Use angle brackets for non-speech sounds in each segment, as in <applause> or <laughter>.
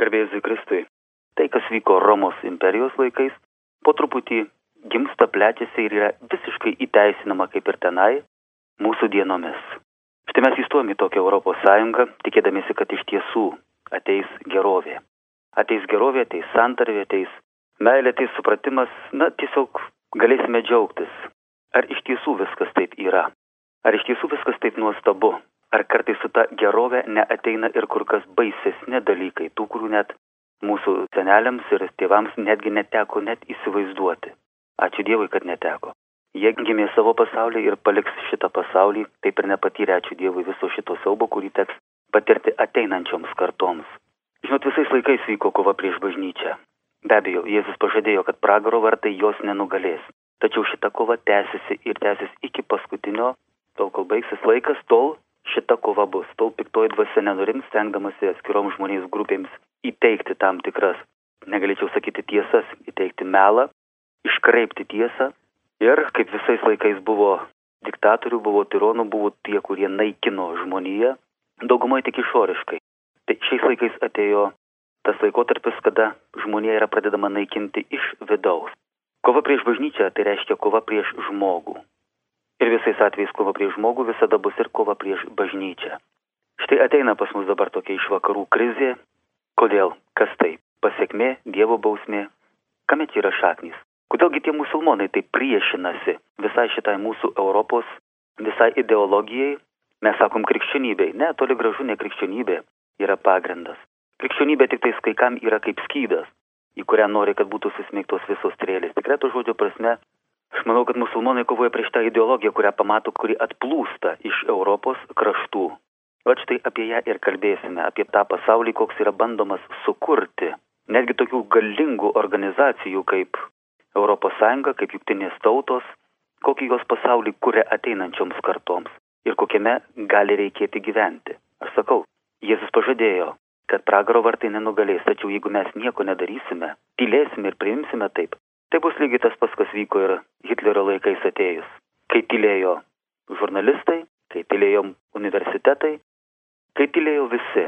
Garbėzui Kristui. Tai, kas vyko Romos imperijos laikais, po truputį gimsta, plečiasi ir yra visiškai įteisinama kaip ir tenai mūsų dienomis. Štai mes įstojom į tokią Europos Sąjungą, tikėdamėsi, kad iš tiesų ateis gerovė. Ateis gerovė, ateis santarvė, ateis meilė, ateis supratimas, na tiesiog galėsime džiaugtis. Ar iš tiesų viskas taip yra? Ar iš tiesų viskas taip nuostabu? Ar kartais su ta gerove neateina ir kur kas baisesni dalykai, tų, kurių net mūsų seneliams ir tėvams netgi neteko net įsivaizduoti. Ačiū Dievui, kad neteko. Jie gimė savo pasaulį ir paliks šitą pasaulį, taip ir nepatyrė, ačiū Dievui, viso šito siaubo, kurį teks patirti ateinančioms kartoms. Žinot, visais laikais vyko kova prieš bažnyčią. Be abejo, Jėzus pažadėjo, kad pragaro vartai jos nenugalės. Tačiau šita kova tęsiasi ir tęsis iki paskutinio, tol kol baigsis laikas, tol šita kova bus, tol piktoji dvasia nenurims, stengdamasi atskirom žmonės grupėms įteikti tam tikras, negalėčiau sakyti tiesas, įteikti melą, iškreipti tiesą. Ir kaip visais laikais buvo diktatorių, buvo tironų, buvo tie, kurie naikino žmoniją, daugumai tik išoriškai. Tai šiais laikais atėjo tas laikotarpis, kada žmonija yra pradedama naikinti iš vidaus. Kova prieš bažnyčią tai reiškia kova prieš žmogų. Ir visais atvejais kova prieš žmogų visada bus ir kova prieš bažnyčią. Štai ateina pas mus dabar tokia iš vakarų krizė, Kodėl? Kas tai? Pasiekmė, Dievo bausmė? Kame čia yra šaknys? Kodėlgi tie musulmonai taip priešinasi visai šitai mūsų Europos, visai ideologijai? Mes sakom krikščionybei. Ne, toli gražu ne krikščionybė yra pagrindas. Krikščionybė tik tais kai kam yra kaip skydas, į kurią nori, kad būtų susmeigtos visos strėlės. Tikrai to žodžio prasme, manau, kad musulmonai kovoja prieš tą ideologiją, kurią pamato, kuri atplūsta iš Europos kraštų. Vat štai apie ją ir kalbėsime, apie tą pasaulį, koks yra bandomas sukurti. Netgi tokių galingų organizacijų kaip ES, kaip Junktinės tautos, kokį jos pasaulį kuria ateinančioms kartoms ir kokiame gali reikėti gyventi. Aš sakau, Jėzus pažadėjo, kad pragaro vartai nenugalės, tačiau jeigu mes nieko nedarysime, tylėsime ir priimsime taip, tai bus lygiai tas pas, kas vyko ir Hitlerio laikais atėjus. Kai tylėjo žurnalistai, kai tylėjo universitetai, kai tylėjo visi,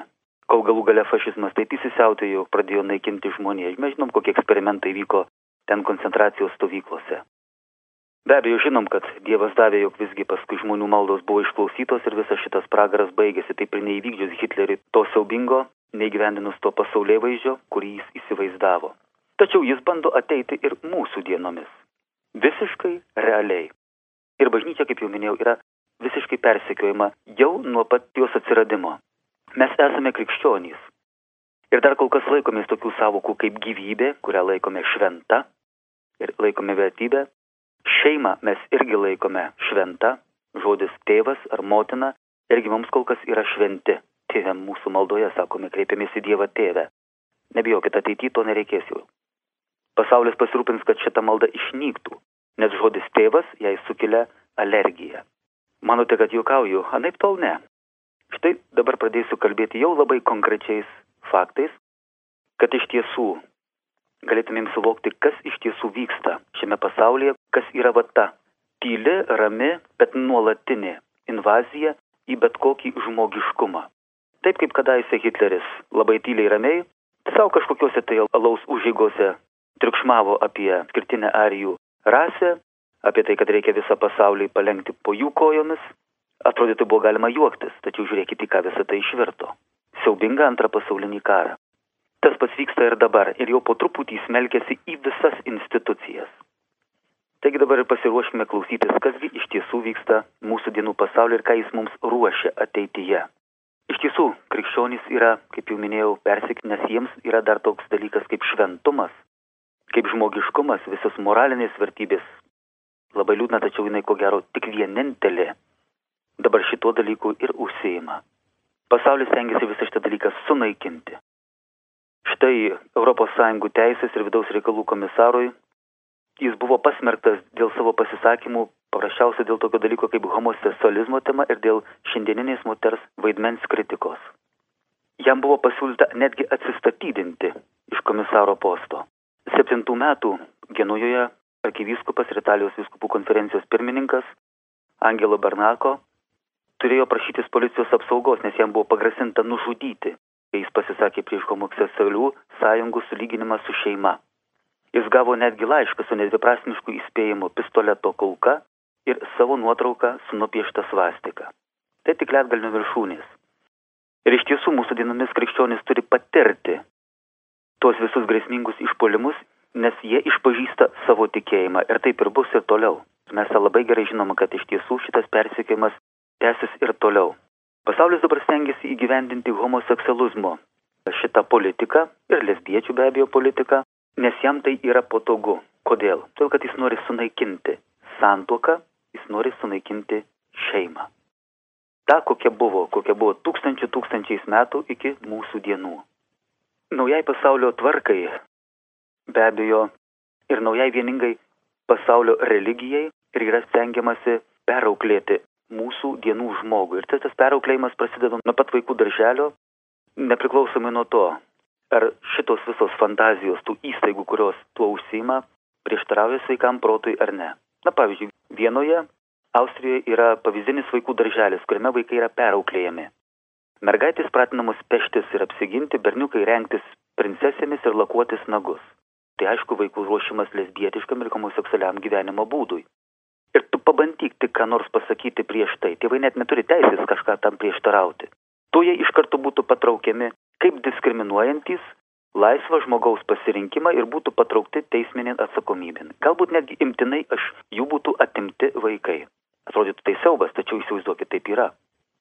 kol galų gale fašizmas taip įsisiautėjo, pradėjo naikinti žmoniją. Mes žinom, kokie eksperimentai vyko ten koncentracijos stovyklose. Be abejo, žinom, kad Dievas davė, jog visgi paskui žmonių maldos buvo išklausytos ir visas šitas pragaras baigėsi taip ir neįvykdžius Hitleriui to siaubingo, neįgyvendinus to pasaulyje vaizdžio, kurį jis įsivaizdavo. Tačiau jis bando ateiti ir mūsų dienomis. Visiškai realiai. Ir bažnyčia, kaip jau minėjau, yra visiškai persekiojama jau nuo pat jos atsiradimo. Mes esame krikščionys. Ir dar kol kas laikomės tokių savokų kaip gyvybė, kurią laikome šventa ir laikome vertybę. Šeimą mes irgi laikome šventa, žodis tėvas ar motina irgi mums kol kas yra šventi. Tėvė mūsų maldoje sakome, kreipiamės į Dievą tėvę. Nebijokit, ateityje to nereikės jau. Pasaulis pasirūpins, kad šita malda išnyktų, nes žodis tėvas jai sukelia alergiją. Manote, kad juokauju, anaip tol ne. Štai dabar pradėsiu kalbėti jau labai konkrečiais faktais, kad iš tiesų galėtumėm suvokti, kas iš tiesų vyksta šiame pasaulyje, kas yra va ta tyli, rami, bet nuolatinė invazija į bet kokį žmogiškumą. Taip kaip kadaise Hitleris labai tyliai ramiai, savo kažkokiuose tai alaus užžygose triukšmavo apie skirtinę arijų rasę, apie tai, kad reikia visą pasaulį palengti po jų kojomis, atrodytų buvo galima juoktis, tačiau žiūrėkite, ką visą tai išvirto. Siaubinga antrą pasaulinį karą. Tas pats vyksta ir dabar, ir jau po truputį smelkėsi į visas institucijas. Taigi dabar ir pasiruoškime klausytis, kasgi iš tiesų vyksta mūsų dienų pasaulyje ir ką jis mums ruošia ateityje. Iš tiesų, krikščionys yra, kaip jau minėjau, persik, nes jiems yra dar toks dalykas kaip šventumas, kaip žmogiškumas, visos moralinės vertybės, Labai liūdna, tačiau jinai ko gero tik vienintelė dabar šituo dalyku ir užsieima. Pasaulis stengiasi visą šitą dalyką sunaikinti. Štai ES teisės ir vidaus reikalų komisarui jis buvo pasmerktas dėl savo pasisakymų paprasčiausiai dėl tokio dalyko kaip homoseksualizmo tema ir dėl šiandieninės moters vaidmens kritikos. Jam buvo pasiūlyta netgi atsistatydinti iš komisaro posto. Septintų metų Genujoje arkivyskupas ir Italijos vyskupų konferencijos pirmininkas Angelo Bernako turėjo prašytis policijos apsaugos, nes jam buvo pagrasinta nužudyti, kai jis pasisakė prieš homoseksualių sąjungų sulyginimą su šeima. Jis gavo netgi laišką su nedviprasmišku įspėjimu pistoleto kulka ir savo nuotrauką su nupiešta svastika. Tai tik lietgalnių viršūnės. Ir iš tiesų mūsų dienomis krikščionis turi patirti tuos visus grėsmingus išpolimus, nes jie išpažįsta savo tikėjimą ir taip ir bus ir toliau. Mes tą labai gerai žinome, kad iš tiesų šitas persikėjimas tęsis ir toliau. Pasaulis dabar stengiasi įgyvendinti homoseksualizmo šitą politiką ir lesbiečių be abejo politiką, nes jam tai yra patogu. Kodėl? Todėl, kad jis nori sunaikinti santuoką, jis nori sunaikinti šeimą. Ta, kokia buvo, kokia buvo tūkstančių tūkstančiais metų iki mūsų dienų. Naujai pasaulio tvarkai, be abejo, ir naujai vieningai pasaulio religijai ir yra stengiamasi perauklėti mūsų dienų žmogų. Ir tas, tas perauklėjimas prasideda nuo pat vaikų darželio, nepriklausomai nuo to, ar šitos visos fantazijos, tų įstaigų, kurios tuo užsima, prieštarauja sveikam protui ar ne. Na pavyzdžiui, vienoje Austrijoje yra pavyzdinis vaikų darželis, kuriame vaikai yra perauklėjami. Mergaitės pratinamos peštis ir apsiginti, berniukai rengtis princesėmis ir lakuotis nagus. Tai aišku, vaikų ruošimas lesbietiškam ir homoseksualiam gyvenimo būdui. Ir tu pabandyk tik ką nors pasakyti prieš tai. Tėvai net neturi teisės kažką tam prieštarauti. Tu jie iš karto būtų patraukiami kaip diskriminuojantis laisvą žmogaus pasirinkimą ir būtų patraukti teisminė atsakomybė. Galbūt netgi imtinai aš jų būtų atimti vaikai. Atrodytų tai siaubas, tačiau įsivaizduokit, taip yra.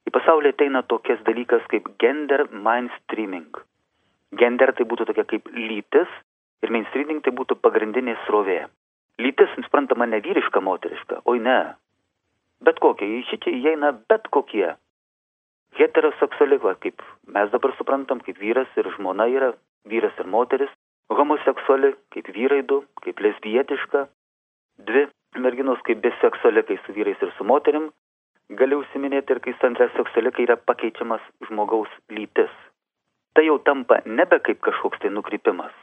Į pasaulį ateina tokias dalykas kaip gender mainstreaming. Gender tai būtų tokia kaip lytis, ir mainstreaming tai būtų pagrindinė srovė. Lytis, suprantama, ne vyriška, moteriška, oi ne. Bet kokia, į šičia įeina bet kokie. Heteroseksuali, va, kaip mes dabar suprantam, kaip vyras ir žmona yra, vyras ir moteris. Homoseksuali, kaip vyrai du, kaip lesbietiška. Dvi merginos, kaip biseksuali, kai su vyrais ir su moterim. Gali užsiminėti ir kai santraseksuali, kai yra pakeičiamas žmogaus lytis. Tai jau tampa nebe kaip kažkoks tai nukrypimas,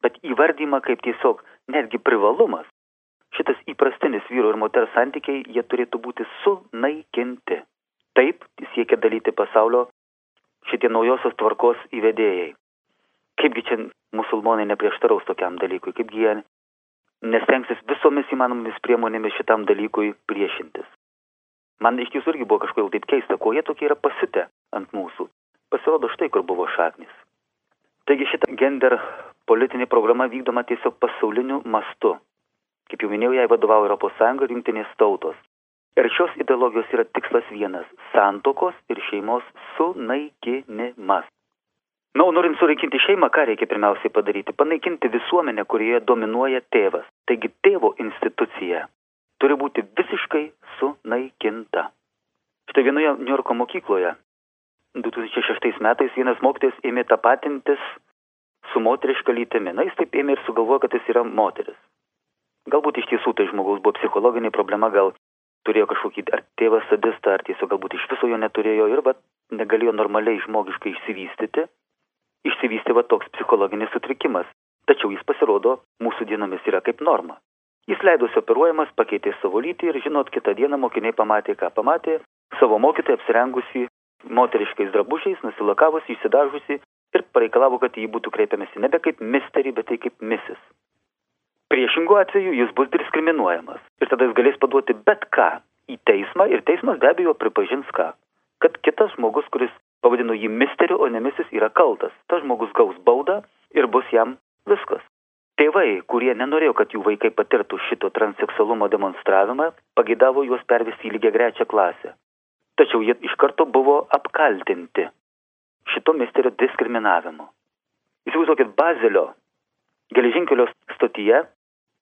bet įvardyma kaip tiesiog netgi privalumas. Šitas įprastinis vyro ir moters santykiai, jie turėtų būti sunaikinti. Taip siekia dalyti pasaulio šitie naujosios tvarkos įvedėjai. Kaipgi čia musulmonai neprieštaraus tokiam dalykui, kaipgi jie nestengsis visomis įmanomis priemonėmis šitam dalykui priešintis. Man iš tiesų irgi buvo kažkodėl taip keista, ko jie tokie yra pasitę ant mūsų. Pasirodo štai, kur buvo šaknis. Taigi šita gender politinė programa vykdoma tiesiog pasauliniu mastu. Kaip jau minėjau, jai vadovauja Sąjunga ir jungtinės tautos. Ir šios ideologijos yra tikslas vienas - santokos ir šeimos sunaikinimas. Na, o norint sunaikinti šeimą, ką reikia pirmiausiai padaryti? Panaikinti visuomenę, kurioje dominuoja tėvas. Taigi tėvo institucija turi būti visiškai sunaikinta. Štai vienoje New Yorko mokykloje 2006 metais vienas mokytojas ėmė tapatintis su moteriška lytimi. Na, jis taip ėmė ir sugalvojo, kad jis yra moteris. Galbūt iš tiesų tai žmogaus buvo psichologinė problema, gal turėjo kažkokį ar tėvą sadistą, ar tiesiog galbūt iš viso jo neturėjo ir va negalėjo normaliai žmogiškai išsivystyti. Išsivystė va toks psichologinis sutrikimas. Tačiau jis pasirodo mūsų dienomis yra kaip norma. Jis leidosi operuojamas, pakeitė savo lytį ir žinot, kitą dieną mokiniai pamatė, ką pamatė, savo mokytoją apsirengusi moteriškais drabužiais, nusilakavusi, išsidažusi ir pareikalavo, kad jį būtų kreipiamasi nebe kaip misterį, bet tai kaip misis. Priešingų atveju jis bus diskriminuojamas ir tada jis galės paduoti bet ką į teismą ir teismas be abejo pripažins ką. Kad kitas žmogus, kuris pavadino jį misteriu, o ne misis, yra kaltas. Tas žmogus gaus baudą ir bus jam viskas. Tėvai, kurie nenorėjo, kad jų vaikai patirtų šito transseksualumo demonstravimą, pagėdavo juos pervesti į lygiai grečią klasę. Tačiau jie iš karto buvo apkaltinti šito misterio diskriminavimu. Įsivaizduokit, Bazelio geležinkelio stotyje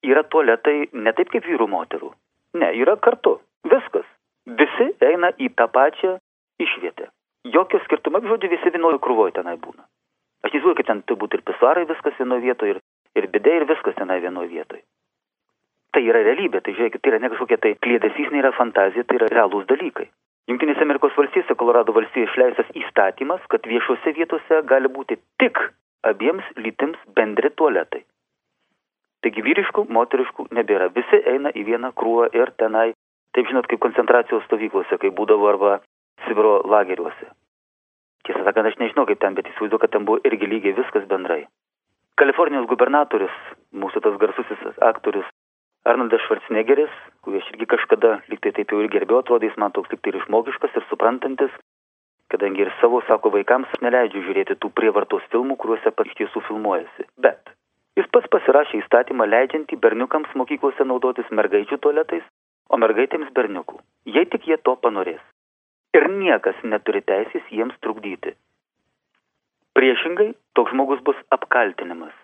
yra tualetai ne taip kaip vyrų moterų. Ne, yra kartu. Viskas. Visi eina į tą pačią išvietę. Jokio skirtumo, žodžiu, visi vienoje krūvoje tenai būna. Aš neįsivaizduoju, kad ten turbūt ir pisuarai viskas vienoje vietoje, ir, ir bidė, ir viskas tenai vienoje vietoje. Tai yra realybė, tai žiūrėkit, tai yra ne kažkokia tai kliedesys, nėra fantazija, tai yra realūs dalykai. Junktinėse Amerikos valstijose, Kolorado valstijoje išleistas įstatymas, kad viešose vietose gali būti tik abiems lytims bendri tualetai. Taigi vyriškų, moteriškų nebėra. Visi eina į vieną krūvą ir tenai, taip žinot, kaip koncentracijos stovyklose, kai būdavo arba Sibiro lageriuose. Tiesą sakant, aš nežinau kaip ten, bet įsivaizduoju, kad ten buvo irgi lygiai viskas bendrai. Kalifornijos gubernatorius, mūsų tas garsusis aktorius Arnoldas Švarcnegeris, kurį aš irgi kažkada liktai taip jau ir gerbiau, atrodo jis man toks liktai ir žmogiškas ir suprantantis, kadangi ir savo, sako, vaikams neleidžiu žiūrėti tų prievartos filmų, kuriuose pat iš tiesų filmuojasi. Bet jis pats pasirašė įstatymą leidžiantį berniukams mokyklose naudotis mergaičių tualetais, o mergaitėms berniukų, jei tik jie to panorės. Ir niekas neturi teisės jiems trukdyti. Priešingai, toks žmogus bus apkaltinimas.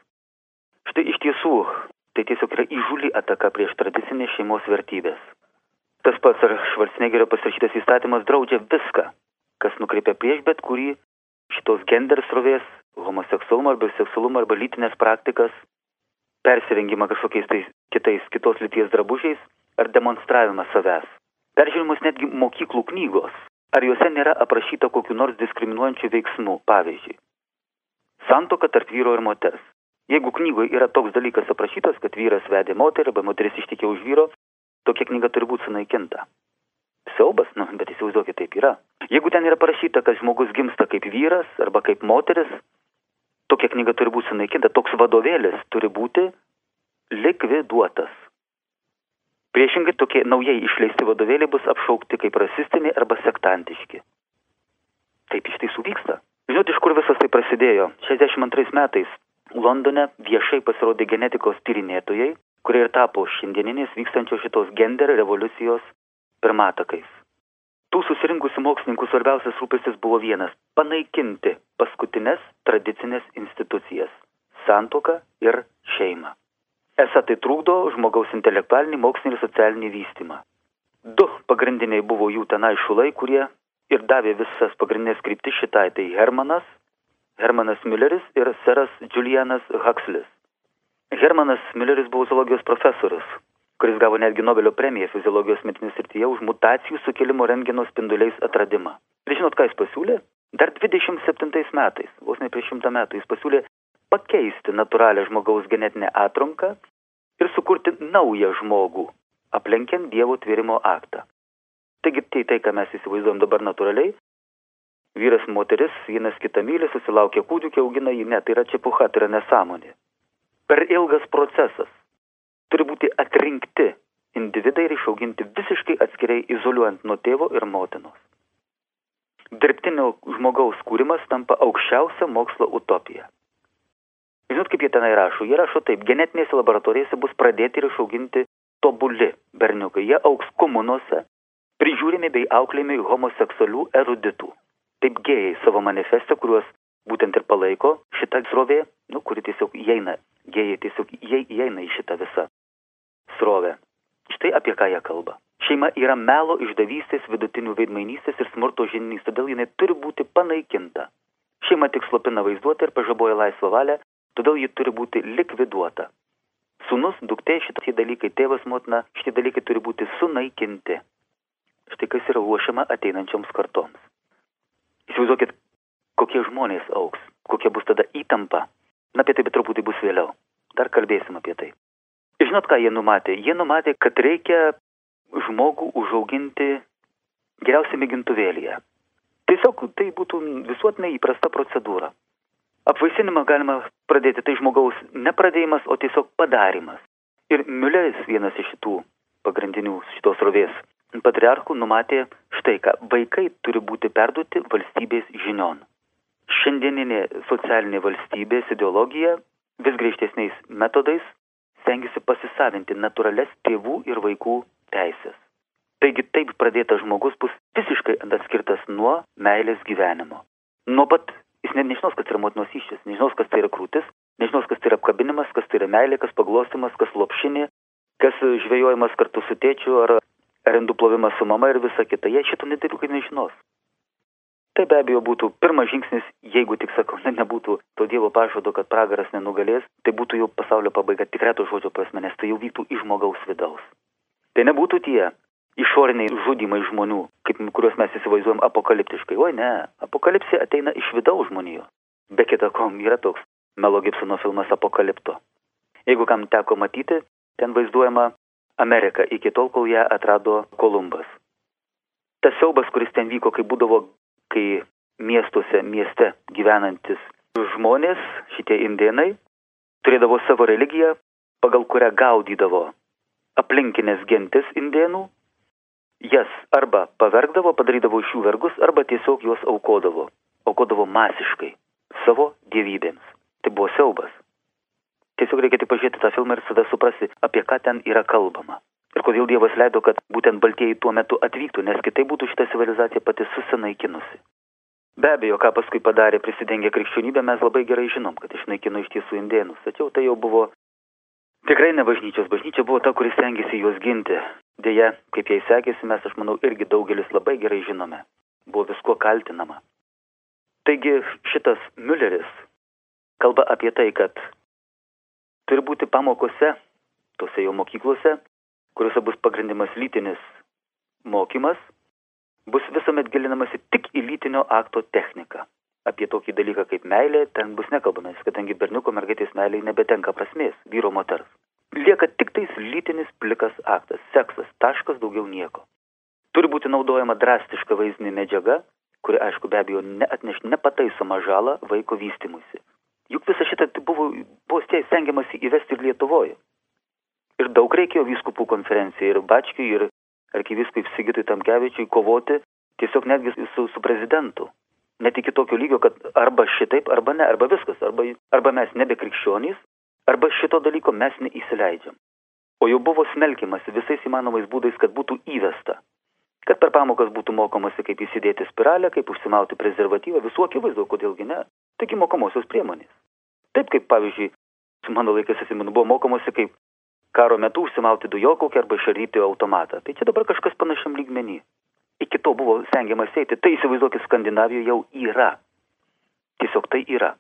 Štai iš tiesų, tai tiesiog yra įžūli ataka prieš tradicinės šeimos vertybės. Tas pats ar Švarcnegerio pasirašytas įstatymas draudžia viską, kas nukreipia prieš bet kurį šitos gender srovės, homoseksualumą arba seksualumą arba lytinės praktikas, persirengimą kažkokiais tais kitais kitos lyties drabužiais ar demonstravimą savęs. Peržiūrimos netgi mokyklų knygos, ar juose nėra aprašyta kokiu nors diskriminuojančių veiksmų, pavyzdžiui santoka tarp vyro ir moters. Jeigu knygoje yra toks dalykas aprašytas, kad vyras vedė moterį arba moteris ištikė už vyro, tokia knyga turi būti sunaikinta. Siaubas, nu, bet įsivaizduokit, taip yra. Jeigu ten yra parašyta, kad žmogus gimsta kaip vyras arba kaip moteris, tokia knyga turi būti sunaikinta, toks vadovėlis turi būti likviduotas. Priešingai tokie naujai išleisti vadovėliai bus apšaukti kaip rasistiniai arba sektantiški. Taip iš tiesų vyksta. Žinot, iš kur visas tai prasidėjo? 62 metais Londone viešai pasirodė genetikos tyrinėtojai, kurie ir tapo šiandieniniais vykstančios šitos gender revoliucijos pirmatakais. Tų susirinkusių mokslininkų svarbiausias rūpestis buvo vienas - panaikinti paskutinės tradicinės institucijas - santoką ir šeimą. Esą tai trukdo žmogaus intelektualinį, mokslinį ir socialinį vystimą. Du pagrindiniai buvo jų tenai šulai, kurie ir davė visas pagrindinės kryptis šitai, tai Hermanas, Hermanas Milleris ir seras Julianas Huxlis. Hermanas Milleris buvo zoologijos profesorius, kuris gavo netgi Nobelio premiją fiziologijos medicinos srityje už mutacijų sukėlimo rengeno spinduliais atradimą. Ir žinot, ką jis pasiūlė? Dar 27 metais, vos ne prieš šimtą metų, jis pasiūlė pakeisti natūralią žmogaus genetinę atranką ir sukurti naują žmogų, aplenkiant Dievo tvėrimo aktą. Taigi tai tai, ką mes įsivaizduojam dabar natūraliai, vyras, moteris, vienas kitą myli, susilaukia kūdikio, augina jį, ne, tai yra čipuha, tai yra nesąmonė. Per ilgas procesas turi būti atrinkti individai ir išauginti visiškai atskiriai izoliuojant nuo tėvo ir motinos. Dirbtinio žmogaus kūrimas tampa aukščiausia mokslo utopija. Žinot, kaip jie tenai rašo? Jie rašo taip, genetinėse laboratorijose bus pradėti ir išauginti tobuli berniukai. Jie auks komunose, prižiūrimi bei auklėjami homoseksualių eruditų. Taip gėjai savo manifeste, kuriuos būtent ir palaiko šitą srovė, nu, kuri tiesiog įeina, gėjai tiesiog įeina į šitą visą srovę. Štai apie ką jie kalba. Šeima yra melo išdavystės, vidutinių veidmainystės ir smurto žinys, todėl jinai turi būti panaikinta. Šeima tik slopina vaizduotę ir pažaboja laisvą valią, todėl ji turi būti likviduota. Sūnus, duktė, šitie dalykai, tėvas, motina, šitie dalykai turi būti sunaikinti. Štai kas yra ruošiama ateinančioms kartoms. Įsivaizduokit, kokie žmonės auks, kokia bus tada įtampa. Na, apie tai bet truputį bus vėliau. Dar kalbėsim apie tai. Ir žinot, ką jie numatė? Jie numatė, kad reikia žmogų užauginti geriausiai mėgintuvėlėje. Tiesiog tai būtų visuotinai įprasta procedūra. Apvaisinimą galima pradėti tai žmogaus nepradėjimas, o tiesiog padarimas. Ir Mülleris, vienas iš šitų pagrindinių šitos rovės patriarchų numatė štai ką vaikai turi būti perduoti valstybės žinion. Šiandieninė socialinė valstybės ideologija vis griežtesniais metodais stengiasi pasisavinti natūrales tėvų ir vaikų teisės. Taigi taip pradėtas žmogus bus visiškai atskirtas nuo meilės gyvenimo. Nuo pat jis net nežinos, kas yra motinos iššis, nežinos, kas tai yra krūtis, nežinos, kas tai yra apkabinimas, kas tai yra meilė, kas paglostimas, kas lopšinė, kas žvejojimas kartu su tėčiu ar rindų plovimas su mama ir visa kita. Jie šito dalykai nežinos. Tai be abejo būtų pirmas žingsnis, jeigu tik sakau, ne, nebūtų to Dievo pažado, kad pragaras nenugalės, tai būtų jau pasaulio pabaiga tikreto žodžio prasme, nes tai jau vyktų iš žmogaus vidaus. Tai nebūtų tie išoriniai žudimai žmonių, kaip, kuriuos mes įsivaizduojam apokaliptiškai. Oi ne, apokalipsija ateina iš vidaus žmonijos. Be kita ko, yra toks Melo Gibsono filmas Apokalipto. Jeigu kam teko matyti, ten vaizduojama Ameriką iki tol, kol ją atrado Kolumbas. Tas siaubas, kuris ten vyko, kai būdavo, kai miestuose, mieste gyvenantis žmonės, šitie indėnai, turėdavo savo religiją, pagal kurią gaudydavo aplinkinės gentis indėnų, jas arba pavergdavo, padarydavo iš jų vergus, arba tiesiog juos aukodavo. Aukodavo masiškai savo dievybėms. Tai buvo siaubas. Tiesiog reikia tik pažiūrėti tą filmą ir tada suprasti, apie ką ten yra kalbama. Ir kodėl Dievas leido, kad būtent baltieji tuo metu atvyktų, nes kitaip būtų šita civilizacija pati susinaikinusi. Be abejo, ką paskui padarė prisidengę krikščionybę, mes labai gerai žinom, kad išnaikino iš tiesų indėnus. Tačiau tai jau buvo tikrai ne bažnyčios. Bažnyčia buvo ta, kuris stengiasi juos ginti. Deja, kaip jai sekėsi, mes, aš manau, irgi daugelis labai gerai žinome. Buvo viskuo kaltinama. Taigi šitas Mülleris kalba apie tai, kad turi būti pamokose, tose jau mokyklose, kuriuose bus pagrindimas lytinis mokymas, bus visuomet gilinamasi tik į lytinio akto techniką. Apie tokį dalyką kaip meilė ten bus nekalbama, kadangi berniuko mergaitės meiliai nebetenka prasmės vyro moters. Lieka tik tais lytinis plikas aktas, seksas, taškas daugiau nieko. Turi būti naudojama drastiška vaizdinė medžiaga, kuri aišku be abejo neatneš nepataisomą žalą vaiko vystimuisi. Juk visą šitą buvo, buvo stengiamasi įvesti ir Lietuvoje. Ir daug reikėjo vyskupų konferencijai, ir Bačkiui, ir arkiviskui Sigitui Tamkevičiui kovoti tiesiog netgi su, su prezidentu. Net iki tokio lygio, kad arba šitaip, arba ne, arba viskas, arba, arba mes nebe krikščionys, arba šito dalyko mes neįsileidžiam. O jau buvo smelkiamasi visais įmanomais būdais, kad būtų įvesta. Kad per pamokas būtų mokomasi, kaip įsidėti spiralę, kaip užsimauti prezervatyvą, visų akivaizdu, kodėlgi ne. Taigi mokomosios priemonės. Taip kaip, pavyzdžiui, mano laikais atsimenu, buvo mokomasi, kaip karo metu užsimauti dujokaukę arba išardyti automatą. Tai čia dabar kažkas panašiam lygmenį. Iki to buvo stengiamas eiti. Tai įsivaizduokit, Skandinavijoje jau yra. Tiesiog tai yra.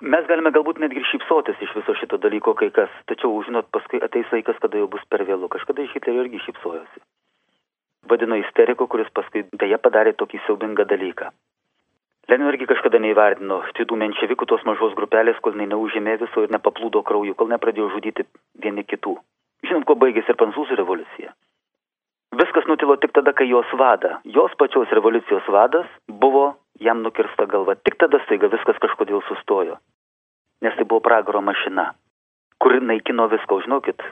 Mes galime galbūt netgi šypsotis iš viso šito dalyko kai kas, tačiau, žinot, paskui ateis laikas, kada jau bus per vėlų. Kažkada iš Hitlerio irgi šypsojosi. Vadino isteriku, kuris paskui beje padarė tokį siaubingą dalyką. Lenino irgi kažkada neįvardino šitų menševikų tos mažos grupelės, kol jinai neužėmė viso ir nepaplūdo krauju, kol nepradėjo žudyti vieni kitų. Žinom, kuo baigėsi ir prancūzų revoliucija. Viskas nutilo tik tada, kai jos vada, jos pačios revoliucijos vadas buvo jam nukirsta galva. Tik tada staiga viskas kažkodėl sustojo. Nes tai buvo pragaro mašina, kuri naikino viską, žinokit.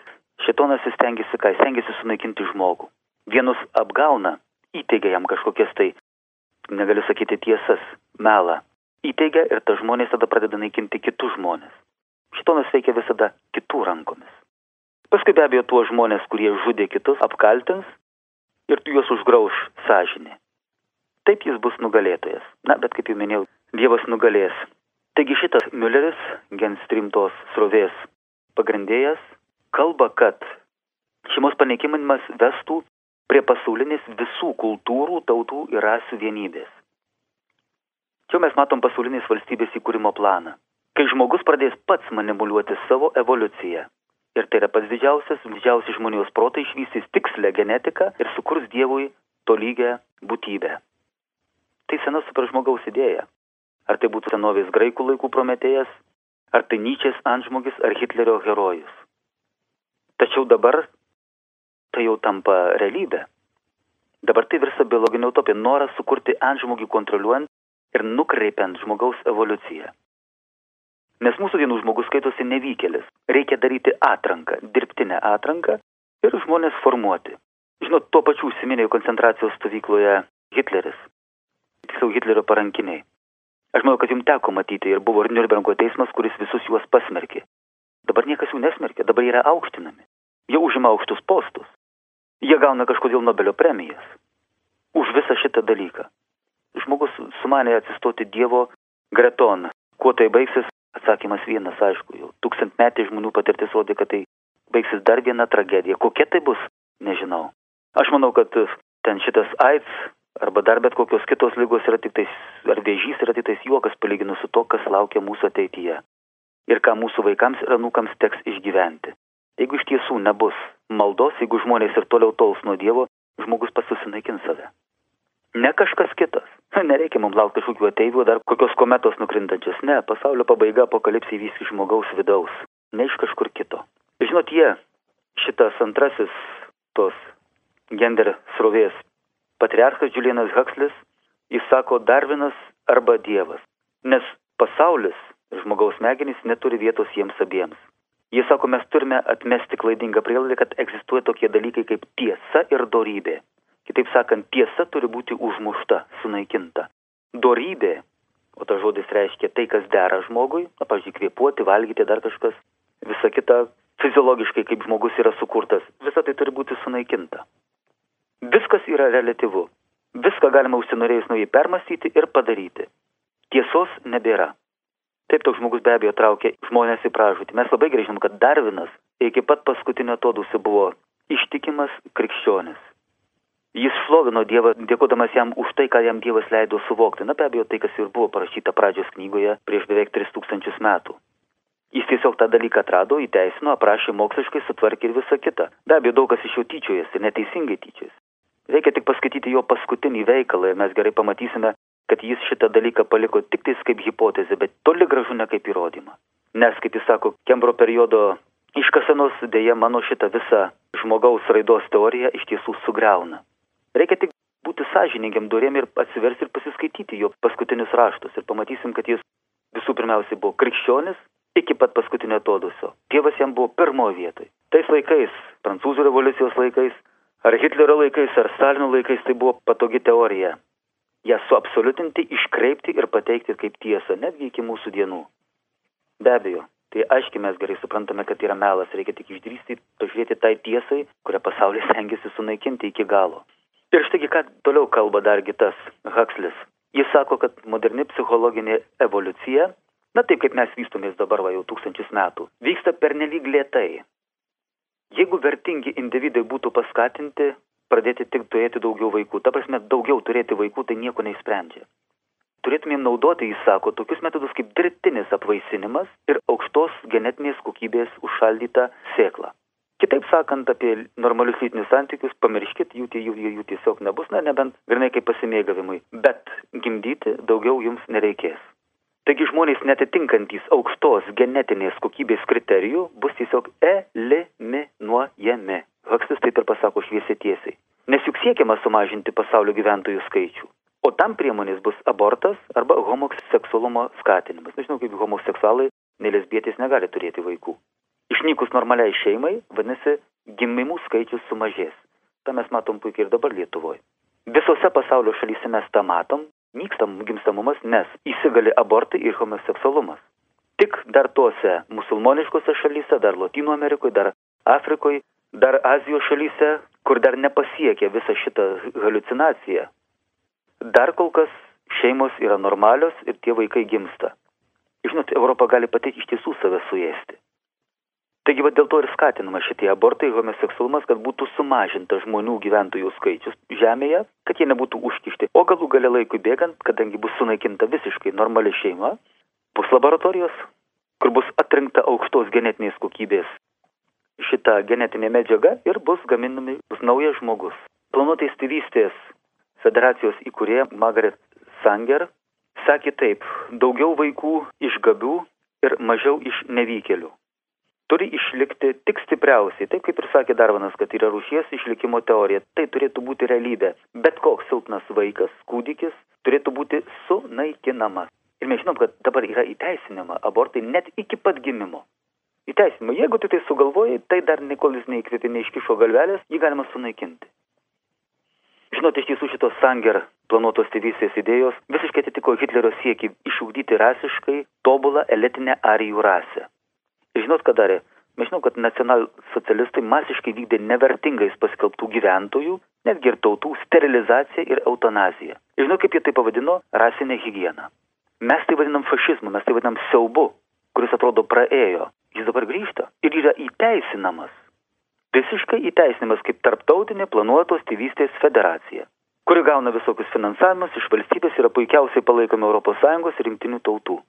Šitonas stengiasi ką, stengiasi sunaikinti žmogų. Vienus apgauna, įteigia jam kažkokias tai, negaliu sakyti tiesas, melą įteigia ir tas žmonės tada pradeda naikinti kitus žmonės. Šitonas veikia visada kitų rankomis. Paskui be abejo tuos žmonės, kurie žudė kitus, apkaltins ir juos užgrauž sąžinė. Taip jis bus nugalėtojas. Na, bet kaip jau minėjau, Dievas nugalės. Taigi šitas Mülleris, genstrimtos srovės pagrindėjas, kalba, kad šeimos panaikimas vestų prie pasaulinės visų kultūrų, tautų ir rasių vienybės. Čia mes matom pasaulinės valstybės įkūrimo planą. Kai žmogus pradės pats manipuliuoti savo evoliuciją. Ir tai yra pats didžiausias, didžiausi žmonijos protai išvystys tikslę genetiką ir sukurs Dievui tolygę būtybę. Tai sena super žmogaus idėja. Ar tai būtų senovės graikų laikų prometėjas, ar tai Nyčės antžmogis, ar Hitlerio herojus. Tačiau dabar tai jau tampa realybė. Dabar tai virsta biologinė utopija, noras sukurti antžmogį kontroliuojant ir nukreipiant žmogaus evoliuciją. Nes mūsų dienų žmogus skaitosi nevykėlis. Reikia daryti atranką, dirbtinę atranką ir žmonės formuoti. Žinot, tuo pačiu užsiminėjo koncentracijos stovykloje Hitleris. Tiksliau Hitlerio parankiniai. Aš manau, kad jums teko matyti ir buvo ir Nürnbergo teismas, kuris visus juos pasmerkė. Dabar niekas jų nesmerkė, dabar yra aukštinami. Jie užima aukštus postus. Jie gauna kažkodėl Nobelio premijas. Už visą šitą dalyką žmogus sumanė atsistoti Dievo greton. Kuo tai baigsis? Atsakymas vienas, aišku, jau tūkstantmetė žmonių patirtis rodė, kad tai baigsis dar viena tragedija. Kokia tai bus? Nežinau. Aš manau, kad ten šitas AIDS arba dar bet kokios kitos lygos yra tik tais, ar vėžys yra tik tais juokas palyginus su to, kas laukia mūsų ateityje. Ir ką mūsų vaikams ir anūkams teks išgyventi. Jeigu iš tiesų nebus maldos, jeigu žmonės ir toliau tols nuo Dievo, žmogus pasusinaikin save. Ne kažkas kitas. <laughs> Nereikia mums laukti kažkokių ateivių, dar kokios kometos nukrintančios. Ne, pasaulio pabaiga apokalipsija įvys iš žmogaus vidaus, ne iš kažkur kito. Žinot, jie, šitas antrasis tos gender srovės patriarchas Julianas Huxlis, Jis sako Darvinas arba Dievas, nes pasaulis žmogaus smegenys neturi vietos jiems abiems. Jis sako, mes turime atmesti klaidingą prielaidą, kad egzistuoja tokie dalykai kaip tiesa ir dorybė. Kitaip sakant, tiesa turi būti užmušta, sunaikinta. Dorybė, o tas žodis reiškia tai, kas dera žmogui, na, pavyzdžiui, kvėpuoti, valgyti, dar kažkas, visa kita fiziologiškai, kaip žmogus yra sukurtas, visa tai turi būti sunaikinta. Viskas yra relativu. Viską galima užsinorėjus jį permastyti ir padaryti. Tiesos nebėra. Taip toks žmogus be abejo traukia žmonės į pražūtį. Mes labai gerai žinom, kad Darvinas iki pat paskutinio atodusio buvo ištikimas krikščionis. Jis šlovino Dievą, dėkodamas jam už tai, ką jam Dievas leido suvokti. Na be abejo, tai, kas ir buvo parašyta pradžios knygoje prieš beveik 3000 metų. Jis tiesiog tą dalyką atrado, įteisino, aprašė moksliškai, sutvarkė ir visą kitą. Be abejo, daug kas iš jo tyčiojasi neteisingai tyčiojasi. Reikia tik paskaityti jo paskutinį veikalą ir mes gerai pamatysime, kad jis šitą dalyką paliko tik tais kaip hipotezę, bet toli gražu ne kaip įrodymą. Nes, kaip jis sako, Kembro periodo iškasenos dėja mano šitą visą žmogaus raidos teoriją iš tiesų sugriauna. Reikia tik būti sąžiningiam durėm ir atsiversti ir pasiskaityti jo paskutinius raštus ir pamatysim, kad jis visų pirmiausiai buvo krikščionis iki pat paskutinio atodusio. Dievas jam buvo pirmoje vietoje. Tais laikais, prancūzų revoliucijos laikais, ar Hitlerio laikais, ar Stalino laikais tai buvo patogi teorija ją suabsoliutinti, iškreipti ir pateikti kaip tiesą, netgi iki mūsų dienų. Be abejo, tai aiškiai mes gerai suprantame, kad tai yra melas, reikia tik išdrysti, pažiūrėti tai tiesai, kurią pasaulis <laughs> stengiasi sunaikinti iki galo. Ir štai ką toliau kalba dargi tas Huxlis. Jis sako, kad moderni psichologinė evoliucija, na taip kaip mes vystomės dabar va jau tūkstančius metų, vyksta pernelyg lietai. Jeigu vertingi individai būtų paskatinti pradėti tik turėti daugiau vaikų. Ta prasme, daugiau turėti vaikų tai nieko neįsprendžia. Turėtumėm naudoti, jis sako, tokius metodus kaip dirbtinis apvaisinimas ir aukštos genetinės kokybės užšaldyta sėkla. Kitaip sakant, apie normalius lytinius santykius pamirškit, jų, jų, jų, jų tiesiog nebus, na nebent grinai kaip pasimėgavimui, bet gimdyti daugiau jums nereikės. Taigi žmonės netitinkantys aukštos genetinės kokybės kriterijų bus tiesiog eliminuojami. Hakstis taip ir pasako šviesiai tiesiai. Nes juk siekiama sumažinti pasaulio gyventojų skaičių. O tam priemonės bus abortas arba homoseksualumo skatinimas. Nežinau, kaip homoseksualai, nelesbietės negali turėti vaikų. Išnykus normaliai šeimai, vadinasi, gimimų skaičius sumažės. Ta mes matom puikiai ir dabar Lietuvoje. Visose pasaulio šalyse mes tą matom, nykstam gimstamumas, nes įsigali abortai ir homoseksualumas. Tik dar tuose musulmoniškose šalyse, dar Latino Amerikoje, dar Afrikoje dar Azijos šalyse, kur dar nepasiekė visą šitą halucinaciją, dar kol kas šeimos yra normalios ir tie vaikai gimsta. Žinot, Europa gali pati iš tiesų save suėsti. Taigi va dėl to ir skatinama šitie abortai, homoseksualumas, kad būtų sumažinta žmonių gyventojų skaičius žemėje, kad jie nebūtų užkišti. O galų gale laikui bėgant, kadangi bus sunaikinta visiškai normali šeima, bus laboratorijos, kur bus atrinkta aukštos genetinės kokybės šita genetinė medžiaga ir bus gaminami naujas žmogus. Planuotais tėvystės federacijos įkūrėja Margaret Sanger sakė taip, daugiau vaikų iš gabių ir mažiau iš nevykėlių. Turi išlikti tik stipriausiai, taip kaip ir sakė Darvanas, kad yra rūšies išlikimo teorija, tai turėtų būti realybė. Bet koks silpnas vaikas, kūdikis, turėtų būti sunaikinamas. Ir mes žinom, kad dabar yra įteisinama abortai net iki pat gimimo įteisinimą. Jeigu tu tai sugalvojai, tai dar nikol jis neįkvėpė, neiškišo galvelės, jį galima sunaikinti. Žinote, iš tiesų šitos Sanger planuotos tėvystės idėjos visiškai atitiko Hitlerio siekį išugdyti rasiškai tobulą elitinę arijų rasę. Ir žinot, ką darė? Mes žinom, kad nacionalsocialistai masiškai vykdė nevertingais paskelbtų gyventojų, netgi ir tautų sterilizaciją ir eutanaziją. Ir žinot, kaip jie tai pavadino? Rasinė higiena. Mes tai vadinam fašizmu, mes tai vadinam siaubu, kuris atrodo praėjo jis dabar grįžta ir yra įteisinamas. Visiškai įteisinimas kaip tarptautinė planuotos tėvystės federacija, kuri gauna visokius finansavimus iš valstybės yra puikiausiai palaikoma ES ir jungtinių tautų.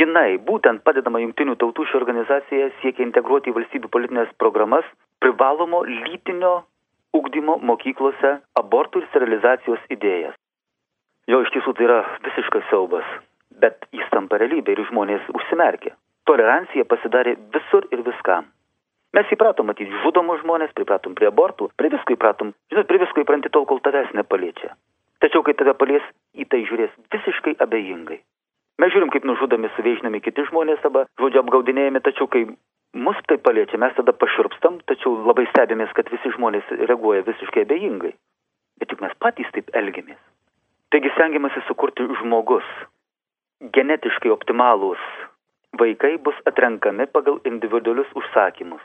Jinai, būtent padedama jungtinių tautų ši organizacija siekia integruoti į valstybių politinės programas privalomo lytinio ugdymo mokyklose abortų ir sterilizacijos idėjas. Jo iš tiesų tai yra visiškas siaubas, bet jis tampa realybė ir žmonės užsimerkia tolerancija pasidarė visur ir viskam. Mes įpratom matyti žudomus žmonės, pripratom prie abortų, prie visko įpratom, žinot, prie visko įpranti tol, kol tavęs nepaliečia. Tačiau, kai tave palies, į tai žiūrės visiškai abejingai. Mes žiūrim, kaip nužudomi, suveižinami kiti žmonės arba, žodžiu, apgaudinėjami, tačiau kai mus tai paliečia, mes tada paširpstam, tačiau labai stebimės, kad visi žmonės reaguoja visiškai abejingai. Bet tik mes patys taip elgiamės. Taigi stengiamasi sukurti žmogus. Genetiškai optimalūs vaikai bus atrenkami pagal individualius užsakymus.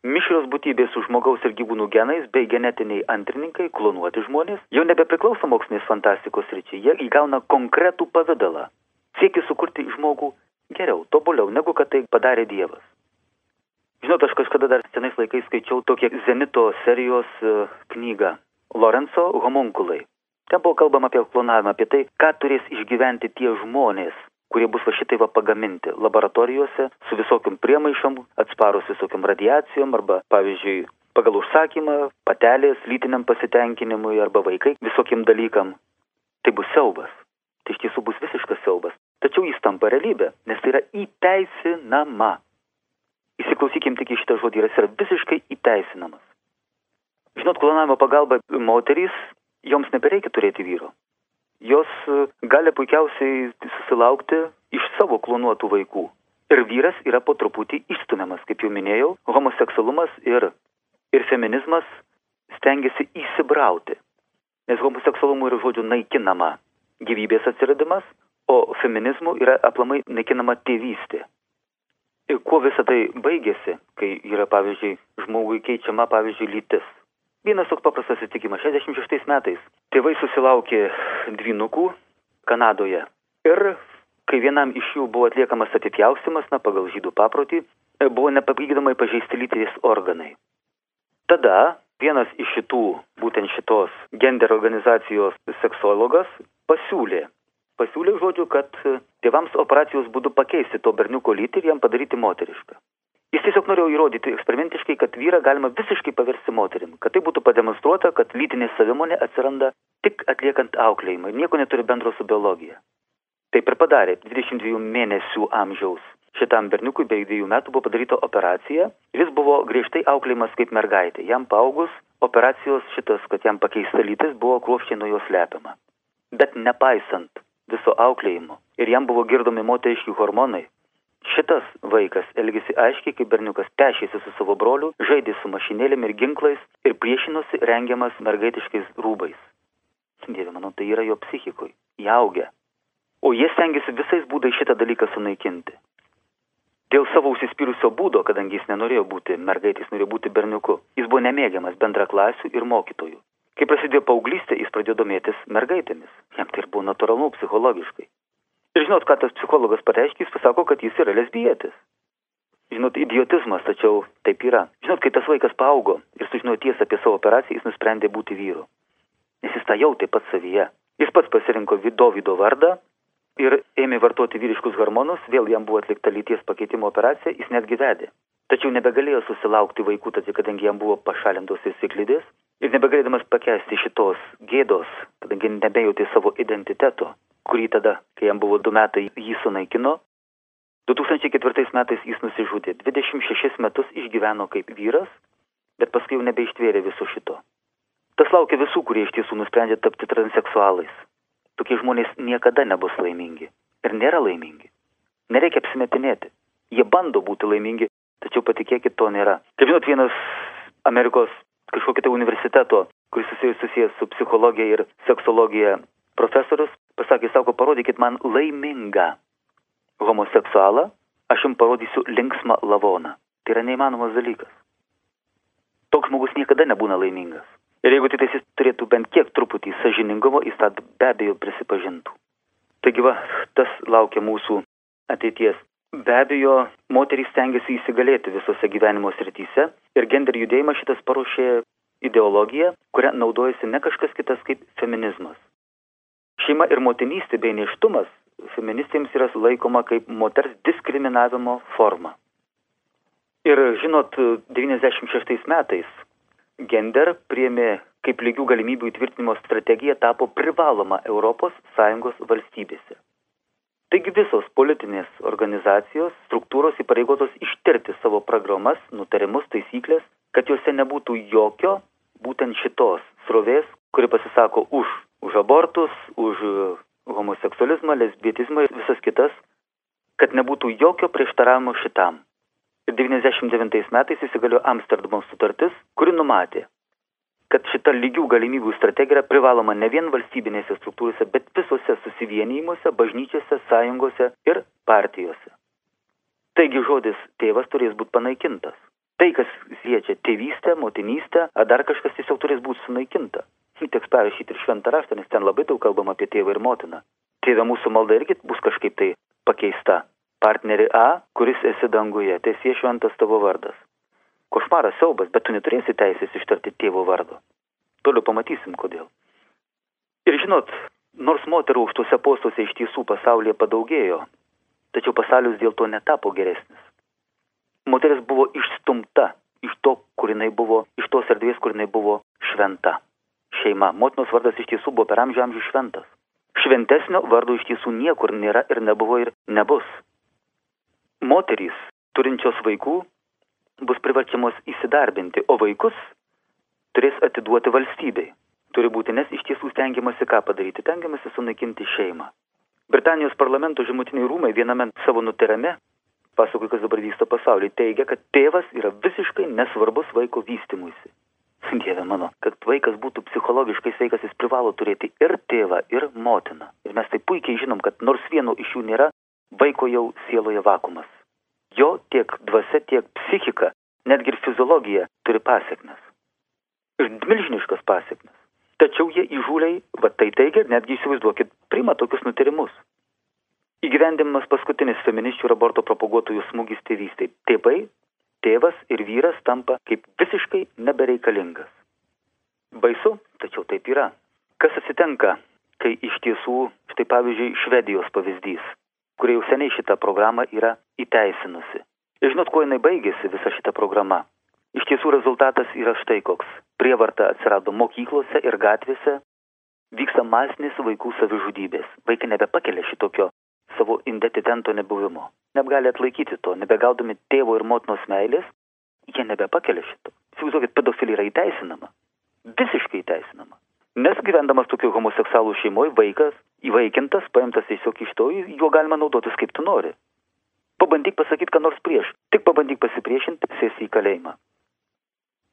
Mišrios būtybės su žmogaus ir gyvūnų genais bei genetiniai antrininkai, klonuoti žmonės, jau nebepriklauso mokslinės fantastikos ryčiai, jie įgauna konkretų pavydalą. Siekia sukurti žmogų geriau, tobuliau, negu kad tai padarė Dievas. Žinot, aš kažkada dar senais laikais skaičiau tokią Zenito serijos uh, knygą Lorenzo homunkulai. Ten buvo kalbama apie klonavimą, apie tai, ką turės išgyventi tie žmonės, kurie bus va šitai va pagaminti laboratorijose su visokiam priemaišom, atsparus visokiam radiacijom arba, pavyzdžiui, pagal užsakymą, patelės lytiniam pasitenkinimui arba vaikai visokiem dalykam. Tai bus siaubas. Tai iš tiesų bus visiškas siaubas. Tačiau jis tampa realybė, nes tai yra įteisinama. Įsiklausykim tik į šitą žodį, jis yra visiškai įteisinamas. Žinot, klonavimo pagalba moterys, joms nebereikia turėti vyro jos e, gali puikiausiai susilaukti iš savo klonuotų vaikų. Ir vyras yra po truputį išstumiamas, kaip jau minėjau, homoseksualumas ir, ir feminizmas stengiasi įsibrauti. Nes homoseksualumu yra žodžiu naikinama gyvybės atsiradimas, o feminizmu yra aplamai naikinama tėvystė. Ir kuo visą tai baigėsi, kai yra, pavyzdžiui, žmogui keičiama, pavyzdžiui, lytis. Vienas toks paprastas atsitikimas. 66 metais tėvai susilaukė dvynukų Kanadoje. Ir kai vienam iš jų buvo atliekamas apipjaustimas, na, pagal žydų paprotį, buvo nepapildomai pažeisti lyties organai. Tada vienas iš šitų, būtent šitos gender organizacijos seksuologas pasiūlė, pasiūlė žodžiu, kad tėvams operacijos būdu pakeisti to berniuko lytį ir jam padaryti moterišką. Jis tiesiog norėjo įrodyti eksperimentiškai, kad vyrą galima visiškai paversti moterim, kad tai būtų pademonstruota, kad lytinė savimonė atsiranda tik atliekant auklėjimą ir nieko neturi bendro su biologija. Taip ir padarė 22 mėnesių amžiaus. Šitam berniukui beveik dviejų metų buvo padaryta operacija jis buvo griežtai auklėjimas kaip mergaitė. Jam paaugus operacijos šitas, kad jam pakeista lytis, buvo kruopščiai nuo jos slepiama. Bet nepaisant viso auklėjimo ir jam buvo girdomi moteriški hormonai, Šitas vaikas elgėsi aiškiai, kaip berniukas pešėsi su savo broliu, žaidė su mašinėlėm ir ginklais ir priešinosi rengiamas mergaitiškais rūbais. Dieve, manau, tai yra jo psichikui, įaugę. O jie stengiasi visais būdais šitą dalyką sunaikinti. Dėl savo užsispyrusio būdo, kadangi jis nenorėjo būti mergaitis, norėjo būti berniuku, jis buvo nemėgiamas bendraklasių ir mokytojų. Kai prasidėjo paauglystė, jis pradėjo domėtis mergaitėmis. Jam tai ir buvo natūralu psichologiškai. Ir žinot, ką tas psichologas pareiškia, jis pasako, kad jis yra lesbietis. Žinot, idiotizmas, tačiau taip yra. Žinot, kai tas vaikas paaugo ir sužinojo tiesą apie savo operaciją, jis nusprendė būti vyru. Nes jis tą jautė pats savyje. Jis pats pasirinko Dovido vardą ir ėmė vartoti vyriškus hormonus, vėl jam buvo atlikta lyties pakeitimo operacija, jis netgi vedė. Tačiau nebegalėjo susilaukti vaikų, tad kadangi jam buvo pašalintos ir siklidės, ir nebegalėdamas pakęsti šitos gėdos, kadangi nebejautė savo identiteto, kurį tada, kai jam buvo du metai, jį sunaikino. 2004 metais jis nusižudė. 26 metus išgyveno kaip vyras, bet paskui jau nebeištvėrė viso šito. Tas laukia visų, kurie iš tiesų nusprendė tapti transseksualais. Tokie žmonės niekada nebus laimingi. Ir nėra laimingi. Nereikia apsimetinėti. Jie bando būti laimingi, tačiau patikėkit, to nėra. Kaip žinot, vienas Amerikos kažkokio tai universiteto, kuris susijęs su psichologija ir seksologija profesorius, pasakė, sako, parodykit man laimingą homoseksualą, aš jums parodysiu linksmą lavoną. Tai yra neįmanomas dalykas. Toks žmogus niekada nebūna laimingas. Ir jeigu tik jis turėtų bent kiek truputį sažiningumo, jis tą be abejo prisipažintų. Taigi va, tas laukia mūsų ateities. Be abejo, moterys stengiasi įsigalėti visose gyvenimo srityse ir gender judėjimas šitas paruošė ideologiją, kurią naudojasi ne kažkas kitas kaip feminizmas. Šeima ir motinystė bei neštumas feministėms yra laikoma kaip moters diskriminavimo forma. Ir žinot, 96 metais gender priėmė kaip lygių galimybių įtvirtinimo strategija tapo privaloma ES valstybėse. Taigi visos politinės organizacijos, struktūros įpareigotos ištirti savo programas, nutarimus, taisyklės, kad juose nebūtų jokio būtent šitos srovės, kuri pasisako už, už abortus, už homoseksualizmą, lesbietizmą ir visas kitas, kad nebūtų jokio prieštaravimo šitam. Ir 99 metais įsigaliojo Amsterdamo sutartis, kuri numatė, kad šita lygių galimybių strategija yra privaloma ne vien valstybinėse struktūrose, bet visose susivienijimuose, bažnyčiose, sąjungose ir partijose. Taigi žodis tėvas turės būti panaikintas. Tai, kas liečia tėvystę, motinystę, ar dar kažkas tiesiog turės būti sunaikinta. Teks perrašyti ir šventą raštą, nes ten labai daug kalbama apie tėvą ir motiną. Tėvė mūsų malda irgi bus kažkaip tai pakeista. Partnerį A, kuris esi danguje, tiesie šventas tavo vardas. Košmaras siaubas, bet tu neturėsi teisės ištarti tėvo vardo. Toliau pamatysim, kodėl. Ir žinot, nors moterų aukštuose postuose iš tiesų pasaulyje padaugėjo, tačiau pasaulis dėl to netapo geresnis. Moteris buvo išstumta iš to, kur jinai buvo, iš tos erdvės, kur jinai buvo šventa. Šeima. Motinos vardas iš tiesų buvo per amžių amžių šventas. Šventesnio vardo iš tiesų niekur nėra ir nebuvo ir nebus. Moterys, turinčios vaikų, bus priverčiamos įsidarbinti, o vaikus turės atiduoti valstybei. Turi būti, nes iš tiesų stengiamasi ką padaryti, stengiamasi sunaikinti šeimą. Britanijos parlamento žemutiniai rūmai viename savo nutarime, pasakoju, kas dabar vyksta pasaulyje, teigia, kad tėvas yra visiškai nesvarbus vaiko vystimuisi. Dieve mano, kad vaikas būtų psichologiškai sveikas, jis privalo turėti ir tėvą, ir motiną. Ir mes tai puikiai žinom, kad nors vieno iš jų nėra, vaiko jau sieloje vakumas. Jo tiek dvasia, tiek psichika, netgi ir fiziologija turi pasiekmes. Ir milžiniškas pasiekmes. Tačiau jie įžūliai, va tai teigia, netgi įsivaizduokit, priima tokius nutarimus. Įgyvendimas paskutinis feministių ir aborto propaguotojų smūgis tėvystė. Tėvai, tėvas ir vyras tampa kaip visiškai nebereikalingas. Baisu, tačiau taip yra. Kas atsitenka, kai iš tiesų, štai pavyzdžiui, Švedijos pavyzdys, kurie jau seniai šitą programą yra įteisinusi. Ir žinot, kuo jinai baigėsi visa šita programa? Iš tiesų rezultatas yra štai koks. Prievarta atsirado mokyklose ir gatvėse, vyksta masinės vaikų savižudybės. Vaikai nebepakelia šitokio savo identitento nebuvimo. Nebegali atlaikyti to, nebegaudami tėvo ir motinos meilės, jie nebepakelia šito. Įsivaizduokit, pedofilija yra įteisinama. Visiškai įteisinama. Nes gyvendamas tokio homoseksualų šeimoje, vaikas įvaikintas, paimtas tiesiog iš to, juo galima naudotis kaip tu nori. Pabandyk pasakyti, ką nors prieš. Tik pabandyk pasipriešinti, sėsi į kalėjimą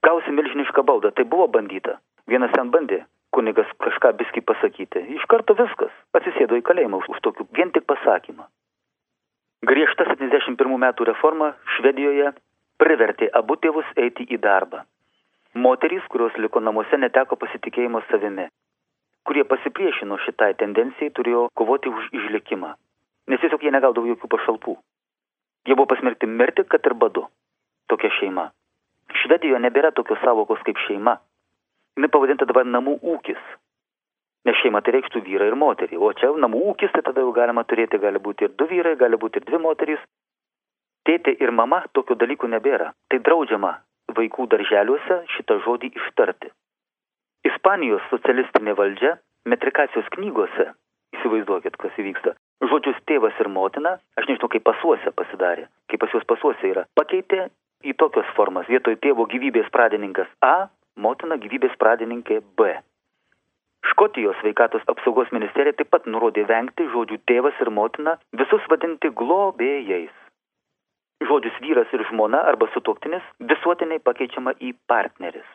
gausi milžinišką baudą. Tai buvo bandyta. Vienas ten bandė kunigas kažką biski pasakyti. Iš karto viskas. Atsisėdo į kalėjimą už tokių vien tik pasakymą. Griežta 71 metų reforma Švedijoje privertė abu tėvus eiti į darbą. Moterys, kurios liko namuose, neteko pasitikėjimo savimi. Kurie pasipriešino šitai tendencijai, turėjo kovoti už išlikimą. Nes tiesiog jie negaudavo jokių pašalpų. Jie buvo pasmerkti mirti, kad ir badu. Tokia šeima. Švedijoje nebėra tokios savokos kaip šeima. Jis pavadinta dabar namų ūkis. Nes šeima tai reikštų vyrą ir moterį. O čia namų ūkis, tai tada jau galima turėti, gali būti ir du vyrai, gali būti ir dvi moterys. Tėtė ir mama tokių dalykų nebėra. Tai draudžiama vaikų darželiuose šitą žodį ištarti. Ispanijos socialistinė valdžia metrikacijos knygose, įsivaizduokit, kas įvyksta, žodžius tėvas ir motina, aš nežinau, kaip pasuose pasidarė, kaip pas juos pasuose yra, pakeitė į tokias formas. Vietoj tėvo gyvybės pradininkas A, motina gyvybės pradininkė B. Škotijos sveikatos apsaugos ministerija taip pat nurodė vengti žodžių tėvas ir motina visus vadinti globėjais. Žodžius vyras ir žmona arba sutuoktinis visuotiniai pakeičiama į partneris.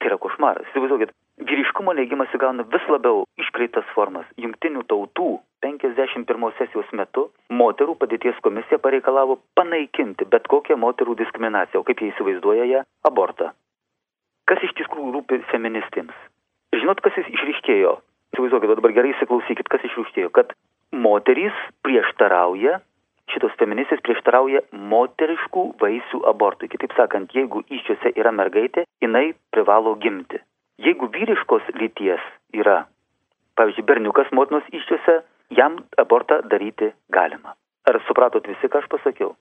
Tai yra košmaras. Įsivaizduokit, vyriškumo neigimas įgauna vis labiau iškreitas formas. Jungtinių tautų 51 sesijos metu moterų padėties komisija pareikalavo panaikinti bet kokią moterų diskriminaciją, o kaip jie įsivaizduoja ją - abortą. Kas iš tikrųjų rūpi feministėms? Žinot, kas išryškėjo? Įsivaizduokit, dabar gerai įsiklausykit, kas išryškėjo, kad moterys prieštarauja, šitos feministės prieštarauja moteriškų vaisių abortui. Kitaip sakant, jeigu iščiose yra mergaitė, jinai privalo gimti. Jeigu vyriškos lyties yra, pavyzdžiui, berniukas motinos iščiose, jam abortą daryti galima. Ar supratot visi, ką aš pasakiau?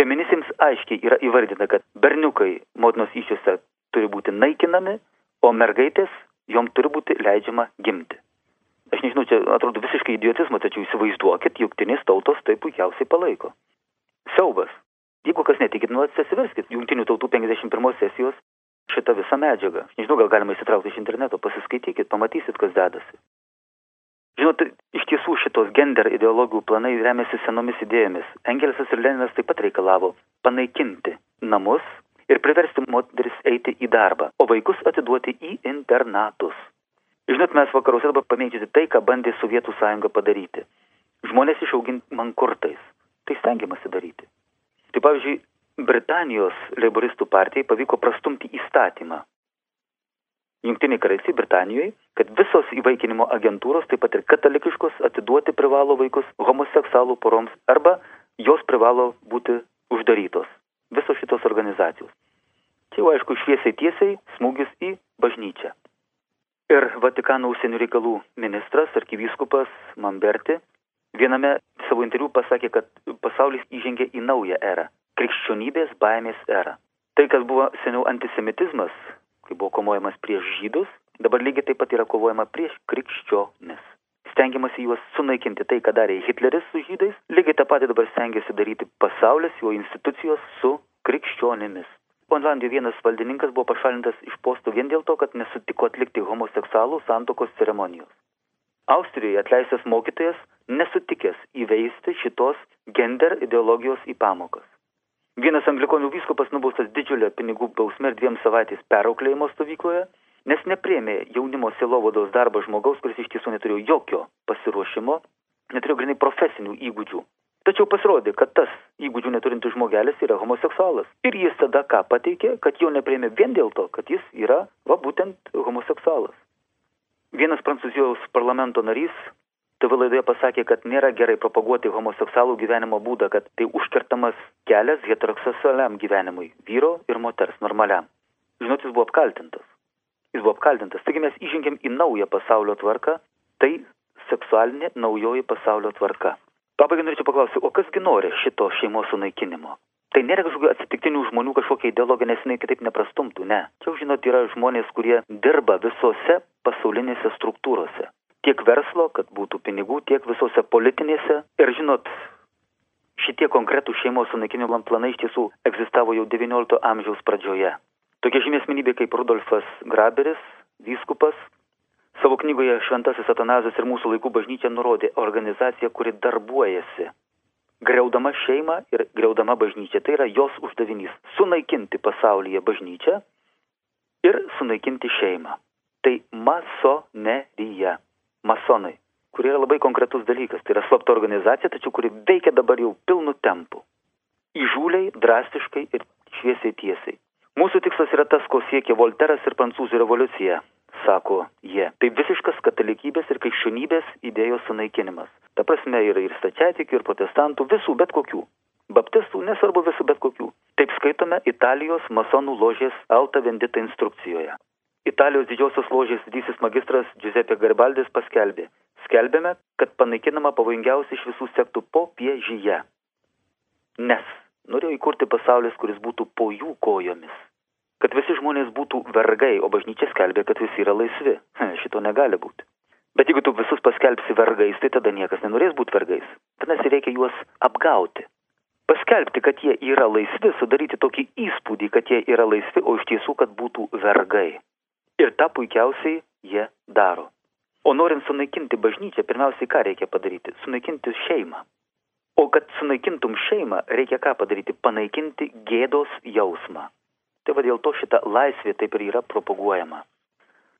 Feministėms aiškiai yra įvardyta, kad berniukai motinos iščiose turi būti naikinami, o mergaitės jom turi būti leidžiama gimti. Aš nežinau, čia atrodo visiškai idiotizmo, tačiau įsivaizduokit, jungtinės tautos tai puikiausiai palaiko. Siaubas. Jeigu kas netikit, nu atsiverskit jungtinių tautų 51 sesijos šitą visą medžiagą. Aš nežinau, gal galima įsitraukti iš interneto, pasiskaitykit, pamatysit, kas dedasi. Žinot, iš tiesų šitos gender ideologijų planai remiasi senomis idėjomis. Engelsas ir Leninas taip pat reikalavo panaikinti namus ir priversti moteris eiti į darbą, o vaikus atiduoti į internatus. Žinot, mes vakaruose dabar pamėgdžiame tai, ką bandė Sovietų sąjunga padaryti. Žmonės išauginti mankurtais. Tai stengiamasi daryti. Tai pavyzdžiui, Britanijos leiboristų partijai pavyko prastumti įstatymą. Junktiniai karalystė Britanijoje, kad visos įvaikinimo agentūros, taip pat ir katalikiškos, atiduoti privalo vaikus homoseksualų poroms arba jos privalo būti uždarytos. Visos šitos organizacijos. Čia jau aišku šviesiai tiesiai smūgis į bažnyčią. Ir Vatikano užsienio reikalų ministras, arkivyskupas Mamberti, viename savo interviu pasakė, kad pasaulis įžengė į naują erą - krikščionybės baimės erą. Tai, kas buvo seniau antisemitizmas, kai buvo kovojamas prieš žydus, dabar lygiai taip pat yra kovojama prieš krikščionis. Stengiamasi juos sunaikinti tai, ką darė Hitleris su žydais, lygiai tą patį dabar stengiasi daryti pasaulis, jo institucijos su krikščionimis. Olandijoje vienas valdininkas buvo pašalintas iš postų vien dėl to, kad nesutiko atlikti homoseksualų santokos ceremonijos. Austrijoje atleistas mokytojas nesutikęs įveisti šitos gender ideologijos į pamokas. Vienas anglikonų vyskupas nubaustas didžiulę pinigų bausmę ir dviem savaitės perauklėjimo stovykloje, nes neprėmė jaunimo silovados darbą žmogaus, kuris iš tiesų neturėjo jokio pasiruošimo, neturėjo grinai profesinių įgūdžių. Tačiau pasirodė, kad tas įgūdžių neturintis žmogelis yra homoseksualas. Ir jis tada ką pateikė, kad jo neprėmė vien dėl to, kad jis yra, va būtent, homoseksualas. Vienas prancūzijos parlamento narys TV laidoje pasakė, kad nėra gerai propaguoti homoseksualų gyvenimo būdą, kad tai užkertamas kelias heteroseksualiam gyvenimui - vyro ir moters normaliam. Žinot, jis buvo apkaltintas. Jis buvo apkaltintas. Taigi mes įžengėm į naują pasaulio tvarką, tai seksualinė naujoji pasaulio tvarka. Pabaigai norėčiau paklausti, o kasgi nori šito šeimos sunaikinimo? Tai nėra kažkokių atsitiktinių žmonių kažkokia ideologija, nes jinai kitaip neprastumtų, ne. Čia, žinot, yra žmonės, kurie dirba visose pasaulinėse struktūrose tiek verslo, kad būtų pinigų, tiek visose politinėse. Ir žinot, šitie konkretų šeimos sunaikinimo planai iš tiesų egzistavo jau XIX amžiaus pradžioje. Tokia žymė asmenybė kaip Rudolfas Graberis, vyskupas, savo knygoje Šventasis Atanazas ir mūsų laikų bažnyčia nurodė organizaciją, kuri darbuojasi. Greudama šeimą ir greudama bažnyčią. Tai yra jos uždavinys - sunaikinti pasaulyje bažnyčią ir sunaikinti šeimą. Tai masonerija masonai, kurie yra labai konkretus dalykas. Tai yra slapta organizacija, tačiau kuri veikia dabar jau pilnu tempu. Įžūliai, drastiškai ir šviesiai tiesiai. Mūsų tikslas yra tas, ko siekia Volteras ir prancūzų revoliucija, sako jie. Tai visiškas katalikybės ir krikščionybės idėjos sunaikinimas. Ta prasme yra ir stačiatikių, ir protestantų, visų, bet kokių. Baptistų, nesvarbu visų, bet kokių. Taip skaitome Italijos masonų ložės Alta Vendita instrukcijoje. Italijos didžiosios ložės didysis magistras Giuseppe Garibaldis paskelbė, skelbėme, kad panaikinama pavojingiausia iš visų sektų popiežyje. Nes norėjo įkurti pasaulis, kuris būtų po jų kojomis. Kad visi žmonės būtų vergai, o bažnyčia skelbė, kad visi yra laisvi. Šito negali būti. Bet jeigu tu visus paskelbsi vergais, tai tada niekas nenorės būti vergais. Vadinasi, reikia juos apgauti. Paskelbti, kad jie yra laisvi, sudaryti tokį įspūdį, kad jie yra laisvi, o iš tiesų, kad būtų vergai. Ir tą puikiausiai jie daro. O norint sunaikinti bažnyčią, pirmiausiai ką reikia padaryti? Sunaikinti šeimą. O kad sunaikintum šeimą, reikia ką padaryti? Panaikinti gėdos jausmą. Tai va dėl to šita laisvė taip ir yra propaguojama.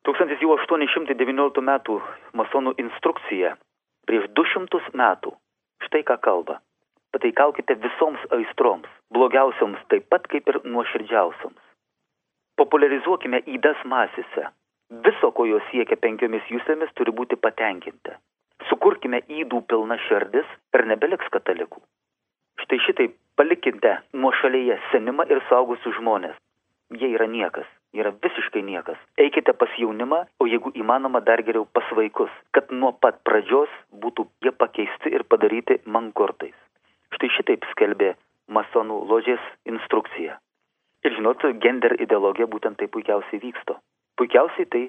1819 metų masonų instrukcija prieš 200 metų štai ką kalba. Pataikaukite visoms aistroms, blogiausioms taip pat kaip ir nuoširdžiausioms. Popularizuokime įdas masėse. Viso, ko jos siekia penkiomis jūsėmis, turi būti patenkinta. Sukurkime įdų pilna širdis ir nebeliks katalikų. Štai šitai palikite nuo šalyje senimą ir saugusius žmonės. Jie yra niekas, yra visiškai niekas. Eikite pas jaunimą, o jeigu įmanoma dar geriau pas vaikus, kad nuo pat pradžios būtų jie pakeisti ir padaryti mankortais. Štai šitaip skelbė masonų ložės instrukcija. Ir žinot, gender ideologija būtent tai puikiausiai vyksto. Puikiausiai tai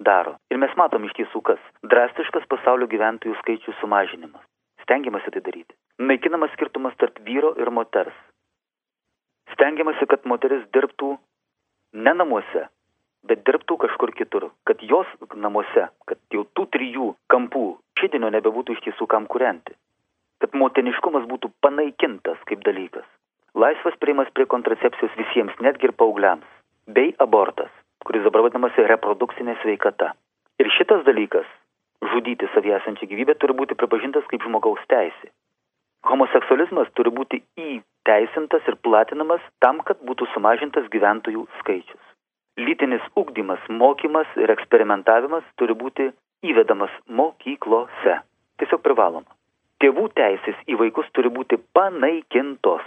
daro. Ir mes matom iš tiesų kas. Drastiškas pasaulio gyventojų skaičių sumažinimas. Stengiamasi tai daryti. Naikinamas skirtumas tarp vyro ir moters. Stengiamasi, kad moteris dirbtų ne namuose, bet dirbtų kažkur kitur, kad jos namuose, kad jau tų trijų kampų žydinio nebebūtų iš tiesų kam kurianti, kad motiniškumas būtų panaikintas kaip dalykas. Laisvas prieimas prie kontracepcijos visiems, netgi ir paaugliams, bei abortas, kuris dabar vadinamas reprodukcinė sveikata. Ir šitas dalykas, žudyti savį esančią gyvybę, turi būti pripažintas kaip žmogaus teisė. Homoseksualizmas turi būti įteisintas ir platinamas tam, kad būtų sumažintas gyventojų skaičius lytinis ugdymas, mokymas ir eksperimentavimas turi būti įvedamas mokyklose. Tiesiog privaloma. Tėvų teisės į vaikus turi būti panaikintos.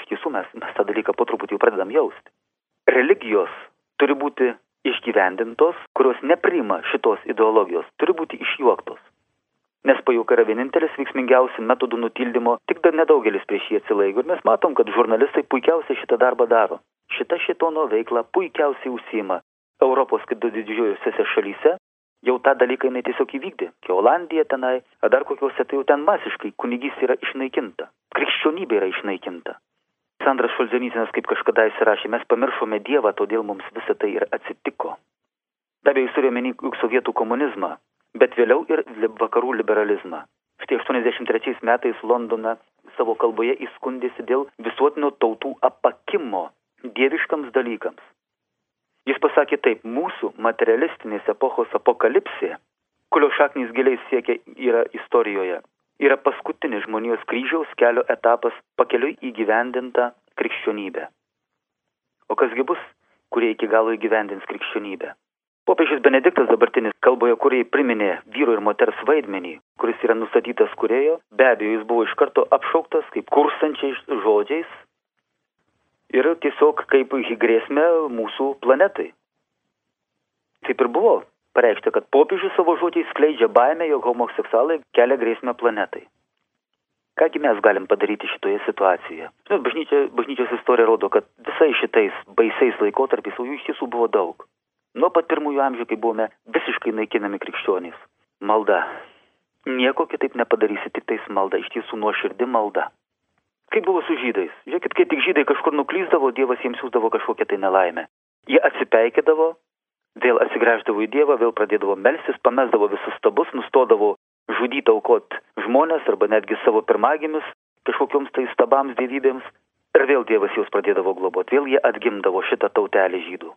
Iš tiesų mes, mes tą dalyką po truputį jau pradedam jausti. Religijos turi būti išgyvendintos, kurios nepriima šitos ideologijos, turi būti išjuoktos. Nes pajuoka yra vienintelis veiksmingiausių metodų nutildymo, tik dar nedaugelis prieš jį atsilaiko ir mes matom, kad žurnalistai puikiausiai šitą darbą daro. Šita šitono veikla puikiausiai užsima Europos didžiuosiuose šalyse, jau tą dalyką jinai tiesiog įvykdė. Kai Olandija tenai, ar dar kokiuose, tai jau ten masiškai kunigys yra išnaikinta. Krikščionybė yra išnaikinta. Sandras Šolzenycinas kaip kažkada įsirašė, mes pamiršome Dievą, todėl mums visa tai ir atsitiko. Be abejo, jis turėjo menį sovietų komunizmą, bet vėliau ir vakarų liberalizmą. Štai 83 metais Londone savo kalboje įskundėsi dėl visuotinio tautų apakimo dieviškams dalykams. Jis pasakė taip, mūsų materialistinės epochos apokalipsė, kurio šaknys giliai siekia yra istorijoje, yra paskutinis žmonijos kryžiaus kelio etapas pakeliui įgyvendinta krikščionybė. O kasgi bus, kurie iki galo įgyvendins krikščionybę? Popiežius Benediktas dabartinis kalboje, kuriai priminė vyro ir moters vaidmenį, kuris yra nustatytas kurėjo, be abejo, jis buvo iš karto apšauktas kaip kurstančiais žodžiais ir tiesiog kaip grėsmę mūsų planetai. Taip ir buvo pareikšta, kad popiežius savo žodžiais skleidžia baimę, jog homoseksualai kelia grėsmę planetai. Kągi mes galim padaryti šitoje situacijoje? Žinot, bažnyčia, bažnyčios istorija rodo, kad visais šitais baisiais laikotarpiais, o jų iš tiesų buvo daug. Nuo pat pirmųjų amžių, kai buvome visiškai naikinami krikščionys. Malda. Nieko kitaip nepadarysi, tik tais malda, iš tiesų nuoširdi malda. Kaip buvo su žydais? Žiūrėkit, kai tik žydai kažkur nuklyzdavo, Dievas jiems siūsdavo kažkokią tai nelaimę. Jie atsipeikėdavo, vėl atsigręždavo į Dievą, vėl pradėdavo melstis, pamesdavo visus stabus, nustodavo žudyti aukot žmonės arba netgi savo pirmagimius kažkokioms tai stabams dievybėms ir vėl Dievas juos pradėdavo globoti, vėl jie atgimdavo šitą tautelį žydų.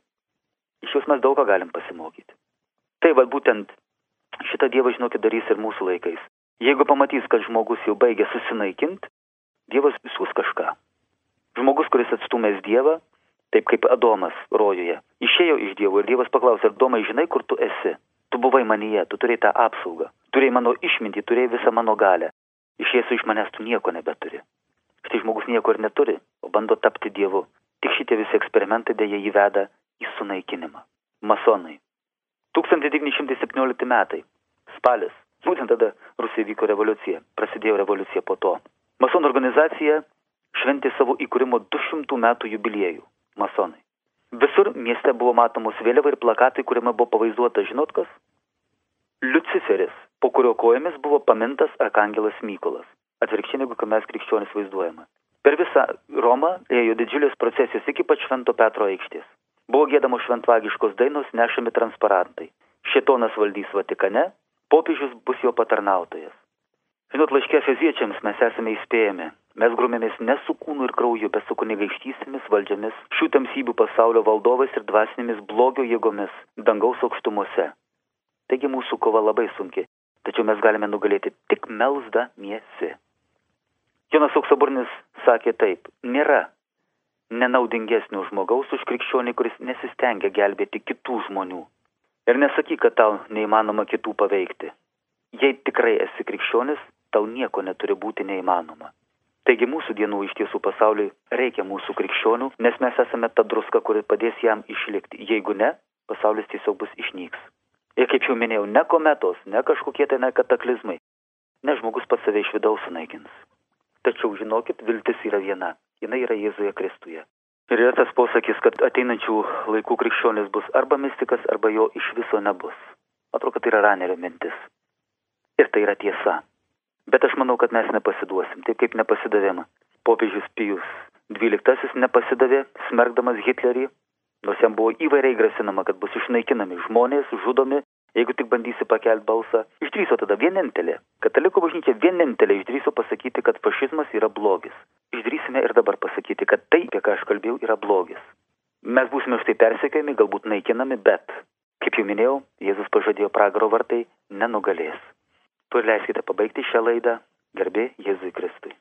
Iš jos mes daug ką galim pasimokyti. Tai va būtent šitą Dievą, žinokit, darys ir mūsų laikais. Jeigu pamatys, kad žmogus jau baigia susinaikinti, Dievas siūs kažką. Žmogus, kuris atstumęs Dievą, taip kaip Adomas rojuje, išėjo iš Dievo ir Dievas paklausė, Adomai, žinai, kur tu esi? Tu buvai manyje, tu turėjai tą apsaugą, turėjai mano išmintį, turėjai visą mano galę. Išėjęs iš manęs tu nieko nebeturi. Štai žmogus nieko ir neturi, o bando tapti Dievu. Tik šitie visi eksperimentai dėja jį veda į sunaikinimą. Masonai. 1917 metai. Spalis. Būtent tada Rusija vyko revoliucija. Prasidėjo revoliucija po to. Masonų organizacija šventė savo įkūrimo 200 metų jubiliejų. Masonai. Visur mieste buvo matomos vėliava ir plakatai, kuriame buvo pavaizduota, žinot kas? Luciferis, po kurio kojomis buvo pamintas Arkangelas Mykolas. Atvirkščiai negu mes krikščionis vaizduojame. Per visą Romą ėjo didžiulės procesijos iki pat Švento Petro aikštės. Buvo gėdamos šventvagiškos dainos, nešami transparantai. Šetonas valdys Vatikane, popiežius bus jo patarnautojas. Žinot, laiškė feziečiams mes esame įspėjami. Mes grumėmės ne su kūnu ir krauju, bet su kunigaikštystėmis valdžiamis, šių tamsybių pasaulio valdovais ir dvasinėmis blogio jėgomis dangaus aukštumuose. Taigi mūsų kova labai sunki, tačiau mes galime nugalėti tik melsda miesi. Jonas Auksaburnis sakė taip, nėra nenaudingesnio žmogaus už krikščionį, kuris nesistengia gelbėti kitų žmonių. Ir nesakyk, kad tau neįmanoma kitų paveikti. Jei tikrai esi krikščionis, tau nieko neturi būti neįmanoma. Taigi mūsų dienų iš tiesų pasauliui reikia mūsų krikščionių, nes mes esame ta druska, kuri padės jam išlikti. Jeigu ne, pasaulis tiesiog bus išnyks. Ir kaip jau minėjau, ne kometos, ne kažkokie tai ne kataklizmai, ne žmogus pats save iš vidaus sunaikins. Tačiau žinokit, viltis yra viena. Jis yra Jėzuje Kristuje. Ir yra tas posakis, kad ateinančių laikų krikščionis bus arba mystikas, arba jo iš viso nebus. Atrodo, kad tai yra ranerio mintis. Ir tai yra tiesa. Bet aš manau, kad mes nepasiduosim, taip kaip nepasidavėm. Popiežius Pijus XII nepasidavė, smergdamas Hitlerį, nors jam buvo įvairiai grasinama, kad bus išnaikinami žmonės, žudomi, jeigu tik bandysi pakelti balsą, išdryso tada vienintelė. Katalikų bažnyčia vienintelė išdryso pasakyti, kad fašizmas yra blogis. Išdrysime ir dabar pasakyti, kad tai, apie ką aš kalbėjau, yra blogis. Mes būsime štai persekiojami, galbūt naikinami, bet, kaip jau minėjau, Jėzus pažadėjo pragaro vartai nenugalės. Tu leiskite pabaigti šią laidą. Garbė Jėzui Kristui.